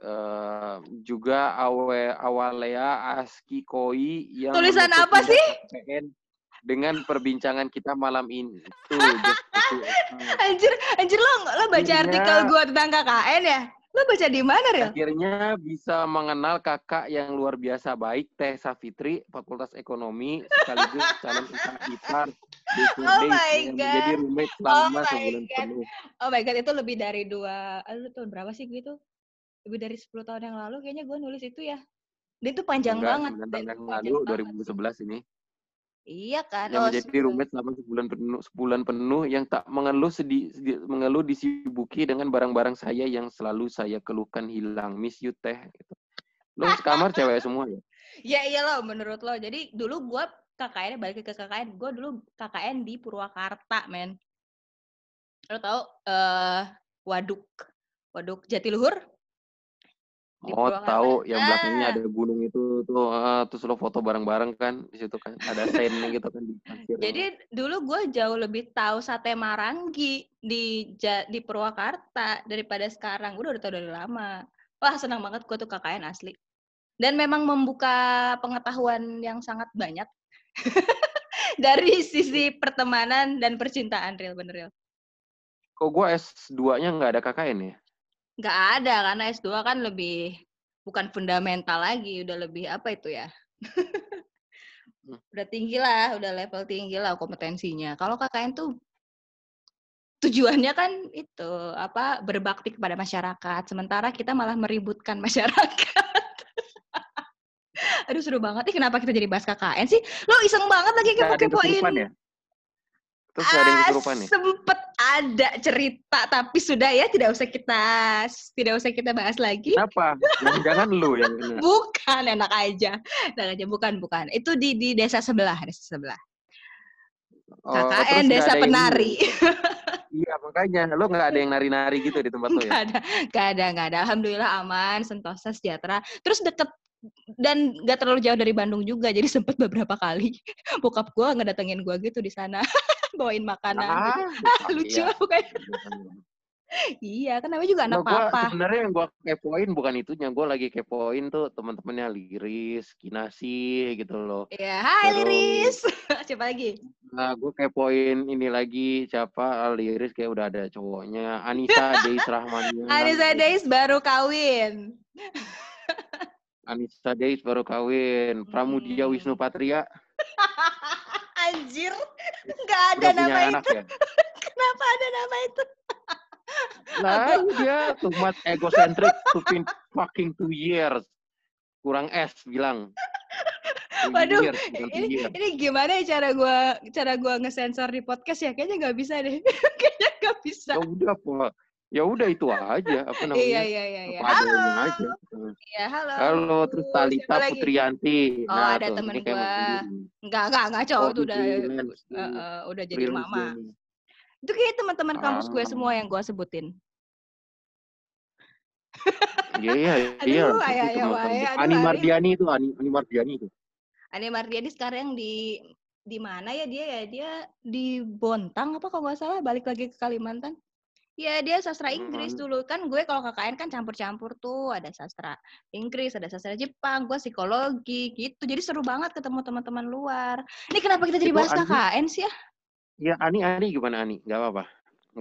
Eh, juga awe awalea aski koi yang Tulisan apa sih? KKN dengan perbincangan kita malam ini. Tuh. Hmm. anjir anjir lo lo baca Akhirnya- artikel gue tentang KKN ya lo baca di mana Ril? Akhirnya bisa mengenal kakak yang luar biasa baik, Teh Safitri, Fakultas Ekonomi, sekaligus calon kakak ipar di Oh Survey my yang menjadi God. roommate Oh selama my sebulan God. penuh. oh my god itu lebih dari dua aduh tahun berapa sih gitu lebih dari 10 tahun yang lalu kayaknya gue nulis itu ya dan itu panjang Enggak, banget 9 Dan tahun yang itu lalu, panjang banget. 2011 ini. Iya kan Yang oh menjadi roommate selama sebulan penuh, sebulan penuh yang tak mengeluh sedi, sedi- mengeluh disibuki dengan barang-barang saya yang selalu saya keluhkan hilang. Miss you teh. Gitu. Lo sekamar cewek semua ya? Ya iya lo menurut lo. Jadi dulu gue KKN balik ke KKN. Gue dulu KKN di Purwakarta, men. Lo tau eh Waduk Waduk Jatiluhur? Di Oh tahu yang belakangnya Ah. ada gunung itu tuh ah, terus lo foto bareng-bareng kan di situ kan ada stand gitu kan di pasir. Jadi dulu gue jauh lebih tahu sate Marangi di di Purwakarta daripada sekarang. Gue udah tau dari lama. Wah senang banget gue tuh KKN asli. Dan memang membuka pengetahuan yang sangat banyak dari sisi pertemanan dan percintaan real bener real. Kok gue S2-nya nggak ada KKN ya? Nggak ada karena S2 kan lebih bukan fundamental lagi, udah lebih apa itu ya? Hmm. udah tinggi lah, udah level tinggi lah kompetensinya. Kalau KKN tuh tujuannya kan itu apa berbakti kepada masyarakat, sementara kita malah meributkan masyarakat. Aduh seru banget. Ih, kenapa kita jadi bahas KKN sih? Lo iseng banget lagi kepo-kepoin. ya? Terus nggak ada yang Ah, kesurupan ya? sempet ada cerita tapi sudah ya tidak usah kita tidak usah kita bahas lagi. Kenapa? Jangan lu yang kena. Bukan enak aja, enak aja bukan bukan. Itu di di desa sebelah, desa sebelah. Oh, KKN desa penari. Iya makanya lo nggak ada yang nari-nari gitu di tempat lo ya? Gak ada, gak ada, gak ada. Alhamdulillah aman, sentosa, sejahtera. Terus deket dan gak terlalu jauh dari Bandung juga, jadi sempet beberapa kali bokap gue ngedatengin gue gitu di sana, bawain makanan. Ah, Lucu iya. bukan? Iya, kan namanya juga anak Nah, gua papa. sebenarnya yang gua kepoin bukan itunya, gua lagi kepoin tuh teman-temannya Liris, Kinasi gitu loh. Iya, hai Terus- Liris. Siapa lagi? Nah, gue kepoin ini lagi siapa Ah, Liris kayak udah ada cowoknya, Anissa Deis Rahmania. Anissa Deis baru kawin. Anissa Deis baru kawin, Pramudia Hmm. Wisnu Patria Anjir, nggak ada udah nama anak itu. ya. Kenapa ada nama itu? Lah dia too much egocentric to fucking two years. Kurang S bilang. Waduh, years, ini, years. ini gimana ya cara gua cara gua ngesensor di podcast ya? Kayaknya nggak bisa deh. Kayaknya nggak bisa. Ya udah, Po. Ya udah itu aja apa namanya? iya iya iya. Iya apa halo. aja iya halo. Halo terus Talita? Putrianti. Oh, nah ada tuh temen gua. sendiri. enggak enggak enggak cowok Oh, itu udah eh, eh, udah jadi mama. itu kayak teman-teman kampus gue Ah. semua yang gue sebutin. Iya iya iya. Aduh, ayah, ayah, ayah, Ani. Mardiani itu Ani, Ani Mardiani itu. Ane Mardiani sekarang di di mana ya dia ya? Dia di Bontang apa kalau nggak salah? Balik lagi ke Kalimantan ya dia sastra Inggris Hmm. dulu kan gue kalau KKN kan campur-campur tuh ada sastra Inggris ada sastra Jepang gue psikologi gitu jadi seru banget ketemu teman-teman luar ini kenapa kita jadi bahas KKN sih ya Ya Ani Ani gimana Ani? Gak apa-apa.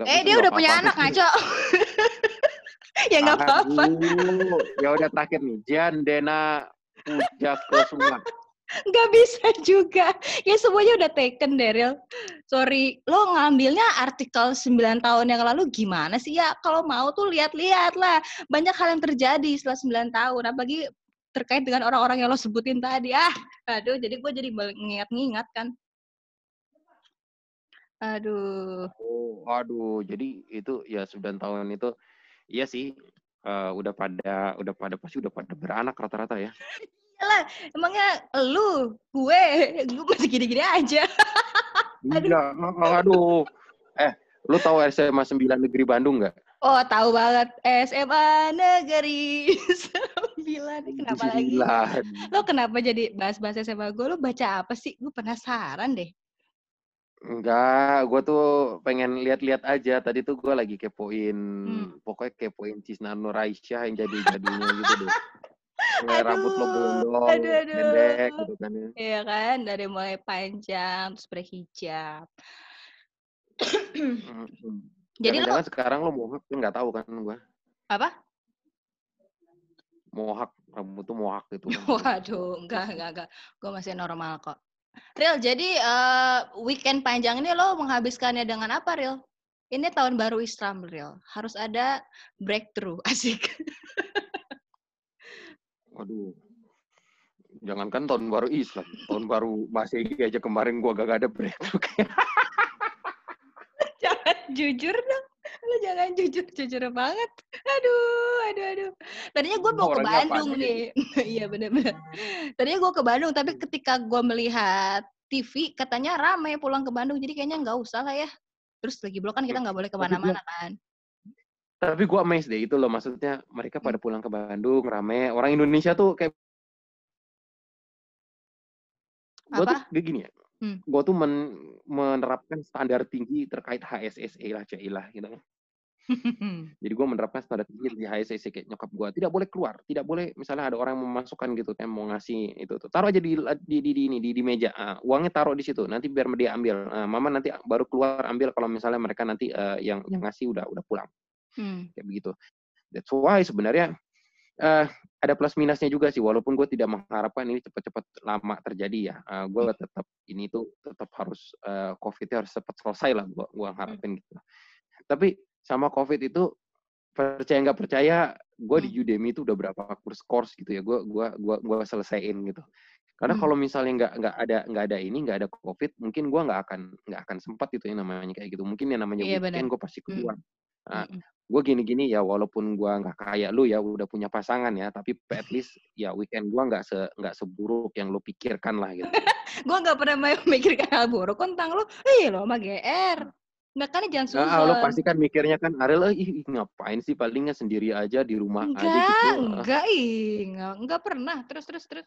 Eh dia udah punya anak ngaco ya nggak apa-apa Ya udah terakhir nih. Jan Dena Puja Kesuma. Nggak bisa juga. Ya semuanya udah taken Daryl. Sorry. Lo ngambilnya artikel 9 tahun yang lalu gimana sih? Ya kalau mau tuh lihat-lihat lah. Banyak hal yang terjadi setelah 9 tahun apalagi terkait dengan orang-orang yang lo sebutin tadi. Ah aduh jadi gue jadi mengingat-ingat kan. Aduh. Oh, aduh. Jadi itu ya 9 tahun itu iya sih eh, udah pada udah pada pasti udah pada beranak rata-rata ya. lah emangnya lu gue gue masih gini-gini aja Iya, aduh. Eh, lu tahu SMA 9 Negeri Bandung nggak? Oh, tahu banget. SMA Negeri 9. Ini Kenapa lagi? Sembilan. Lo kenapa jadi bahas-bahas SMA gue? Lo baca apa sih? Gue penasaran deh. Enggak, gue tuh pengen lihat-lihat aja. Tadi tuh gue lagi kepoin, Hmm. pokoknya kepoin Cisna Nuraisyah yang jadi-jadinya gitu deh. Kayak rambut lo Aduh, aduh, aduh. pendek gitu kan ya. Iya kan? Dari mulai panjang, terus berhijab. Mm-mm. Jadi lo Jangan-jangan sekarang lo mohak, kan nggak tahu kan gue. apa? Mohak, rambut tuh mohak gitu. kan. Waduh, enggak, enggak, enggak. Gue masih normal kok. Real, jadi eh, weekend panjang ini lo menghabiskannya dengan apa, Real? Ini tahun baru Islam, Real. Harus ada breakthrough, asik. Waduh. Jangankan tahun baru Islam, tahun baru Masehi aja kemarin gua gak ada breakthrough. jangan jujur dong. Lo jangan jujur, jujur banget. Aduh, aduh, aduh. Tadinya gue mau ke Bandung nih. Iya bener-bener. Tadinya gue ke Bandung, tapi ketika gue melihat TV, katanya ramai pulang ke Bandung. Jadi kayaknya nggak usah lah ya. Terus lagi belum kan kita nggak boleh gua- ke mana-mana kan. Tapi gua amazed deh itu loh, maksudnya mereka pada pulang ke Bandung, rame. Orang Indonesia tuh kayak Gue tuh Apa? kayak gini ya. Hmm. Gue tuh men- menerapkan standar tinggi terkait HSSE lah, cailah gitu kan. Jadi gue menerapkan standar tinggi di HSSE kayak nyokap gue tidak boleh keluar, tidak boleh misalnya ada orang memasukkan gitu kan mau ngasih itu tuh taruh aja di di di, di ini di, di meja, Ah, uangnya taruh di situ, nanti biar dia ambil, Ah, mama nanti baru keluar ambil kalau misalnya mereka nanti eh, yang yang ngasih udah udah pulang Hmm. kayak begitu. That's why sebenarnya eh ada plus minusnya juga sih, walaupun gue tidak mengharapkan ini cepat-cepat lama terjadi ya. Eh, gue tetap ini tuh tetap harus eh, COVID-nya harus cepat selesai lah, gue gua harapin gitu. Tapi sama COVID itu percaya nggak percaya, gue di Hmm. Udemy itu udah berapa kurs course gitu ya, gue gua gua gua selesaiin gitu. Karena Hmm. kalau misalnya nggak nggak ada nggak ada ini nggak ada COVID, mungkin gue nggak akan nggak akan sempat itu yang namanya kayak gitu. Mungkin yang namanya Iya, weekend gue pasti keluar. Nah, Mm-mm. Gue gini-gini ya walaupun gue nggak kayak lu ya udah punya pasangan ya tapi at least ya weekend gue nggak se nggak seburuk yang lu pikirkan lah gitu Gue nggak pernah memikirkan hal buruk tentang lo. Ih, lo mah GR. Nggak kan jangan nah, suzon. lu pasti kan mikirnya kan Ariel eh, ih, ngapain sih palingnya sendiri aja di rumah aja Enggak, gitu Ah, enggak, ih, enggak, enggak pernah. Terus, terus, terus.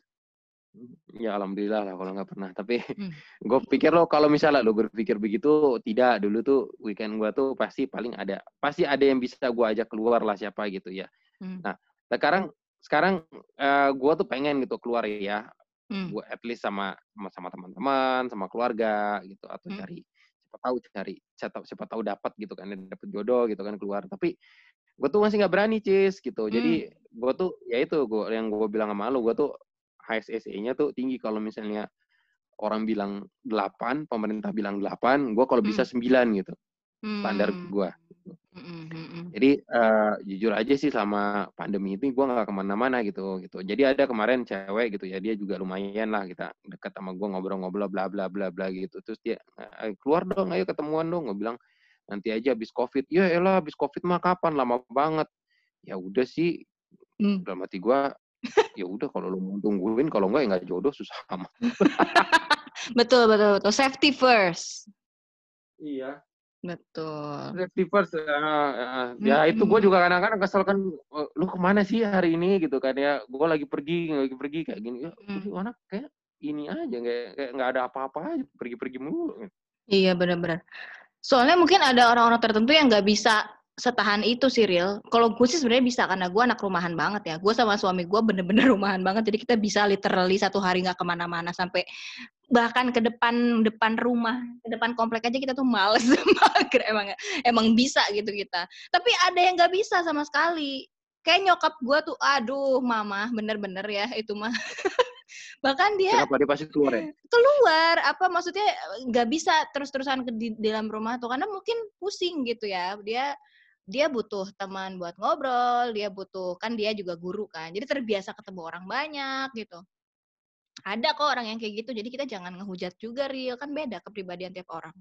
Ya alhamdulillah lah kalau nggak pernah tapi Hmm. gue pikir lo kalau misalnya lo berpikir begitu tidak dulu tuh weekend gue tuh pasti paling ada pasti ada yang bisa gue ajak keluar lah siapa gitu ya Hmm. nah sekarang sekarang gue tuh pengen gitu keluar ya Hmm. gue at least sama sama, teman-teman sama keluarga gitu atau Hmm. cari siapa tahu cari siapa, siapa tahu dapat gitu kan dapat jodoh gitu kan keluar tapi gue tuh masih nggak berani cis gitu jadi gue tuh ya itu gue yang gue bilang sama lo gue tuh HSSE-nya tuh tinggi kalau misalnya orang bilang 8, pemerintah bilang 8, gue kalau bisa 9 gitu standar Hmm. gue. Mm-mm, mm-mm. Jadi eh, jujur aja sih sama pandemi ini gue nggak ke mana-mana gitu gitu. Jadi ada kemarin cewek gitu ya dia juga lumayan lah kita dekat sama gue ngobrol-ngobrol bla bla bla bla gitu. Terus dia "Eh, keluar dong, ayo ketemuan dong. Gue bilang nanti aja habis covid ya elah habis covid mah kapan lama banget ya udah sih hmm. dalam hati gue ya udah kalau lo mau tungguin kalau enggak ya nggak jodoh susah amat. Betul betul betul. Safety first. Iya. Betul. Safety first uh, uh, ya itu gue juga kadang-kadang kesel kan oh, lu ke mana sih hari ini? Gitu kan ya. Gue lagi pergi lagi pergi kayak gini. Ya hmm. mana kayak ini aja kayak kayak nggak ada apa-apa aja pergi-pergi mulu iya benar-benar. Soalnya mungkin ada orang-orang tertentu yang nggak bisa setahan itu sih real. Kalau gue sih sebenarnya bisa karena gue anak rumahan banget ya. Gue sama suami gue bener-bener rumahan banget. Jadi kita bisa literally satu hari nggak ke mana-mana sampai bahkan ke depan depan rumah, ke depan komplek aja kita tuh males mager emang emang bisa gitu kita. Tapi ada yang nggak bisa sama sekali. Kayak nyokap gue tuh, aduh mama, bener-bener ya itu mah. bahkan dia Kenapa dia pasti keluar ya? Keluar, apa maksudnya nggak bisa terus-terusan di dalam rumah tuh karena mungkin pusing gitu ya. Dia dia butuh teman buat ngobrol, dia butuh kan dia juga guru kan. Jadi terbiasa ketemu orang banyak gitu. Ada kok orang yang kayak gitu. Jadi kita jangan ngehujat juga real kan beda kepribadian tiap orang.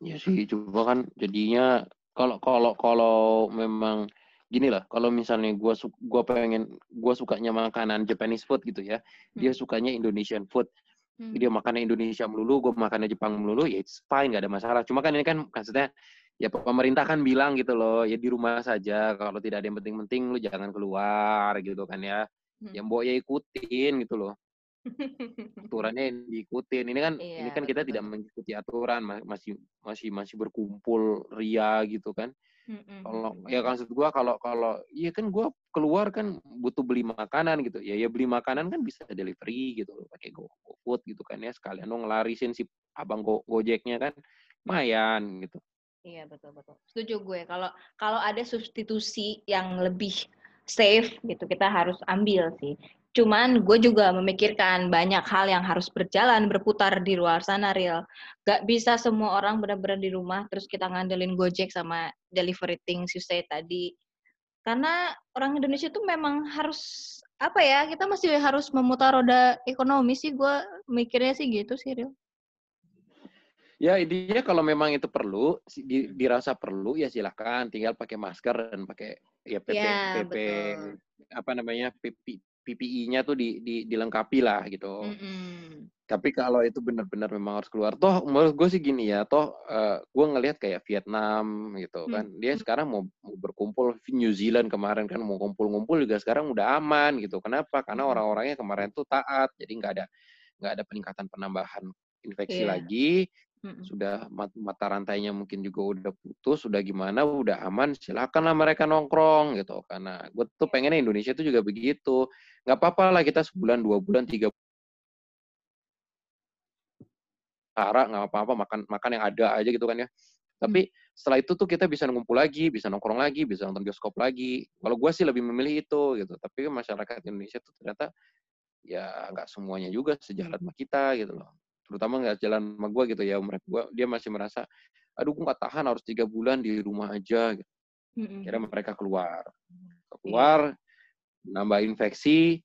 Ya sih, coba kan jadinya kalau kalau kalau memang gini lah, kalau misalnya gua gua pengen gua sukanya makanan Japanese food gitu ya. Dia hmm. sukanya Indonesian food. Hmm. Dia makannya Indonesia melulu, gue makannya Jepang melulu, ya it's fine, gak ada masalah. Cuma kan ini kan maksudnya ya pemerintah kan bilang gitu loh ya di rumah saja kalau tidak ada yang penting-penting lu jangan keluar gitu kan ya. Hmm. yang bawa ya ikutin gitu loh. Aturannya diikutin. Ini kan iya, ini kan kita tidak mengikuti aturan masih masih masih berkumpul ria gitu kan. Hmm, kalau ya kan maksud gua kalau kalau iya kan gua keluar kan butuh beli makanan gitu. Ya ya beli makanan kan bisa delivery gitu loh pakai go, food gitu kan ya sekalian dong ngelarisin si abang go, gojeknya kan. Lumayan gitu Iya betul betul. Setuju gue. Kalau kalau ada substitusi yang lebih safe gitu kita harus ambil sih. Cuman gue juga memikirkan banyak hal yang harus berjalan berputar di luar sana real. Gak bisa semua orang benar-benar di rumah terus kita ngandelin Gojek sama delivery things you say tadi. Karena orang Indonesia tuh memang harus apa ya kita masih harus memutar roda ekonomi sih gue mikirnya sih gitu sih real. Ya intinya kalau memang itu perlu, dirasa perlu ya silahkan tinggal pakai masker dan pakai ya PP ya, PP apa namanya PP, PPI-nya tuh di, di, dilengkapi lah gitu. Mm -hmm. Tapi kalau itu benar-benar memang harus keluar, toh menurut gue sih gini ya, toh uh, gue ngelihat kayak Vietnam gitu kan, mm -hmm. dia sekarang mau, mau berkumpul New Zealand kemarin kan mau kumpul-kumpul juga sekarang udah aman gitu. Kenapa? Karena orang-orangnya kemarin tuh taat, jadi nggak ada nggak ada peningkatan penambahan infeksi yeah. lagi hmm Sudah mata rantainya mungkin juga udah putus, sudah gimana, udah aman, silakanlah mereka nongkrong gitu. Karena gue tuh pengennya Indonesia itu juga begitu. Nggak apa-apa lah kita sebulan, dua bulan, tiga cara nggak apa-apa makan makan yang ada aja gitu kan ya. Tapi hmm. setelah itu tuh kita bisa ngumpul lagi, bisa nongkrong lagi, bisa nonton bioskop lagi. Kalau gue sih lebih memilih itu gitu. Tapi masyarakat Indonesia tuh ternyata ya nggak semuanya juga sejalan sama kita gitu loh terutama nggak jalan sama gue gitu ya mereka gue dia masih merasa aduh gue nggak tahan harus tiga bulan di rumah aja. Gitu. mm Akhirnya mereka keluar, keluar, nambah infeksi,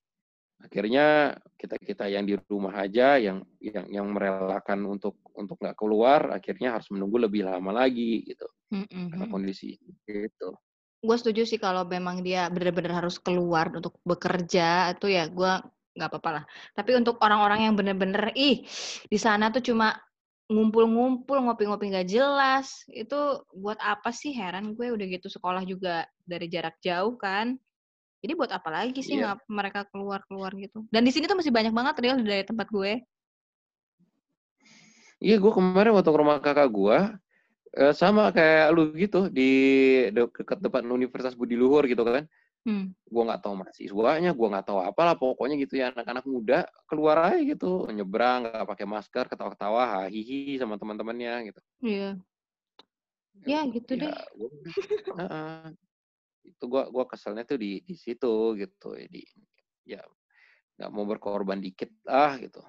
akhirnya kita kita yang di rumah aja yang yang yang merelakan untuk untuk nggak keluar akhirnya harus menunggu lebih lama lagi gitu. Mm-hmm. karena kondisi gitu. Gue setuju sih kalau memang dia benar-benar harus keluar untuk bekerja itu ya gue nggak apa-apa lah. Tapi untuk orang-orang yang bener-bener ih di sana tuh cuma ngumpul-ngumpul ngopi-ngopi nggak jelas itu buat apa sih? Heran gue udah gitu sekolah juga dari jarak jauh kan. Jadi buat apa lagi sih yeah. mereka keluar-keluar gitu? Dan di sini tuh masih banyak banget real dari tempat gue. Iya gue kemarin waktu ke rumah kakak gue eh, sama kayak lu gitu di dekat depan Universitas Budi Luhur gitu kan Hmm. Gue nggak tahu mahasiswanya, gue nggak tahu apalah pokoknya gitu ya anak-anak muda keluar aja gitu nyebrang nggak pakai masker ketawa-ketawa hihi sama teman-temannya gitu. Iya. Ya, ya gitu ya, deh. Gua, uh, itu gue gua keselnya tuh di di situ gitu di ya nggak mau berkorban dikit ah gitu.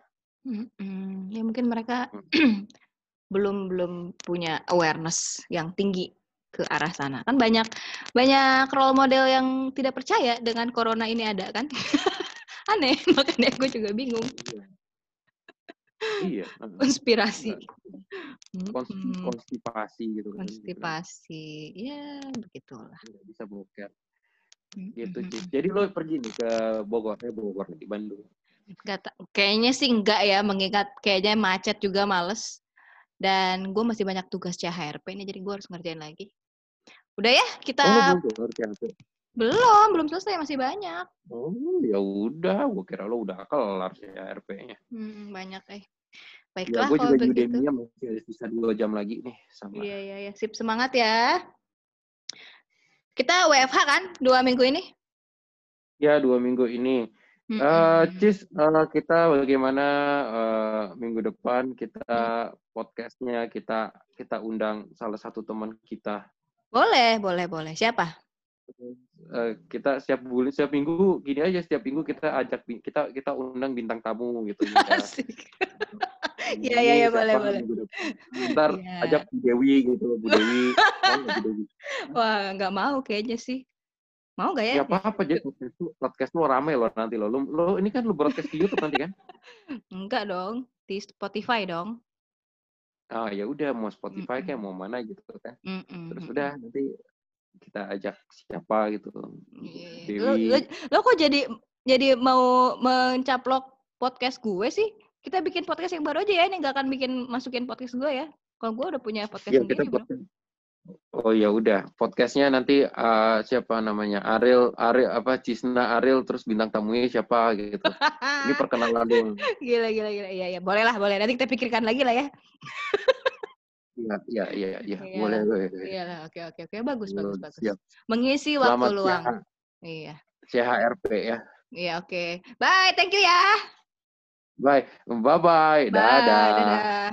Hmm, ya mungkin mereka hmm. belum belum punya awareness yang tinggi ke arah sana. Kan banyak banyak role model yang tidak percaya dengan corona ini ada kan. Aneh, makanya gue juga bingung. iya. Konspirasi. Kons konstipasi gitu kan. Konstipasi. Ya, begitulah. bisa boker. Gitu, sih. Jadi lo pergi nih ke Bogor, eh Bogor di Bandung. Gak kayaknya sih enggak ya, mengingat kayaknya macet juga males. Dan gue masih banyak tugas CHRP ini, jadi gue harus ngerjain lagi. Udah ya, kita... Oh, belum, belum, belum selesai, masih banyak. Oh, ya udah, gue kira lo udah kelar CHRP-nya. Hmm, banyak eh. Ya, Baiklah ya, gue juga begitu. masih sisa dua jam lagi nih sama. Iya iya iya, sip semangat ya. Kita WFH kan dua minggu ini? Ya dua minggu ini. Hmm, uh, Cis, uh, kita bagaimana uh, minggu depan kita podcastnya kita kita undang salah satu teman kita. Boleh boleh boleh. Siapa? uh, kita setiap bulan setiap minggu gini aja setiap minggu kita ajak kita kita undang bintang tamu gitu. Iya iya iya boleh boleh. Ntar ya. ajak Bu Dewi gitu Bu Dewi. Wah nggak mau kayaknya sih. Mau gak ya? Ya apa-apa jadi podcast lu, podcast lu rame loh nanti lo. Lo ini kan lu broadcast di YouTube nanti kan? Enggak dong, di Spotify dong. Ah ya udah mau Spotify kayak mau mana gitu kan. Mm -mm. Terus udah nanti kita ajak siapa gitu iya, iya. Dewi lo, lo, lo kok jadi jadi mau mencaplok podcast gue sih kita bikin podcast yang baru aja ya ini nggak akan bikin masukin podcast gue ya kalau gue udah punya podcast ya, sendiri kita podcast. Oh ya udah podcastnya nanti uh, siapa namanya Ariel Ariel apa Cisna Ariel terus bintang tamunya siapa gitu ini perkenalan dong gila gila gila iya ya boleh lah boleh nanti kita pikirkan lagi lah ya Iya, iya, iya, iya. Boleh, boleh. Iya lah, oke, oke, oke. Bagus, bagus, bagus. Siap. Mengisi waktu Selamat luang. CH, iya. CHRP ya. Iya, oke. Okay. Bye, thank you ya. Bye. Bye-bye. Dadah. Dadah.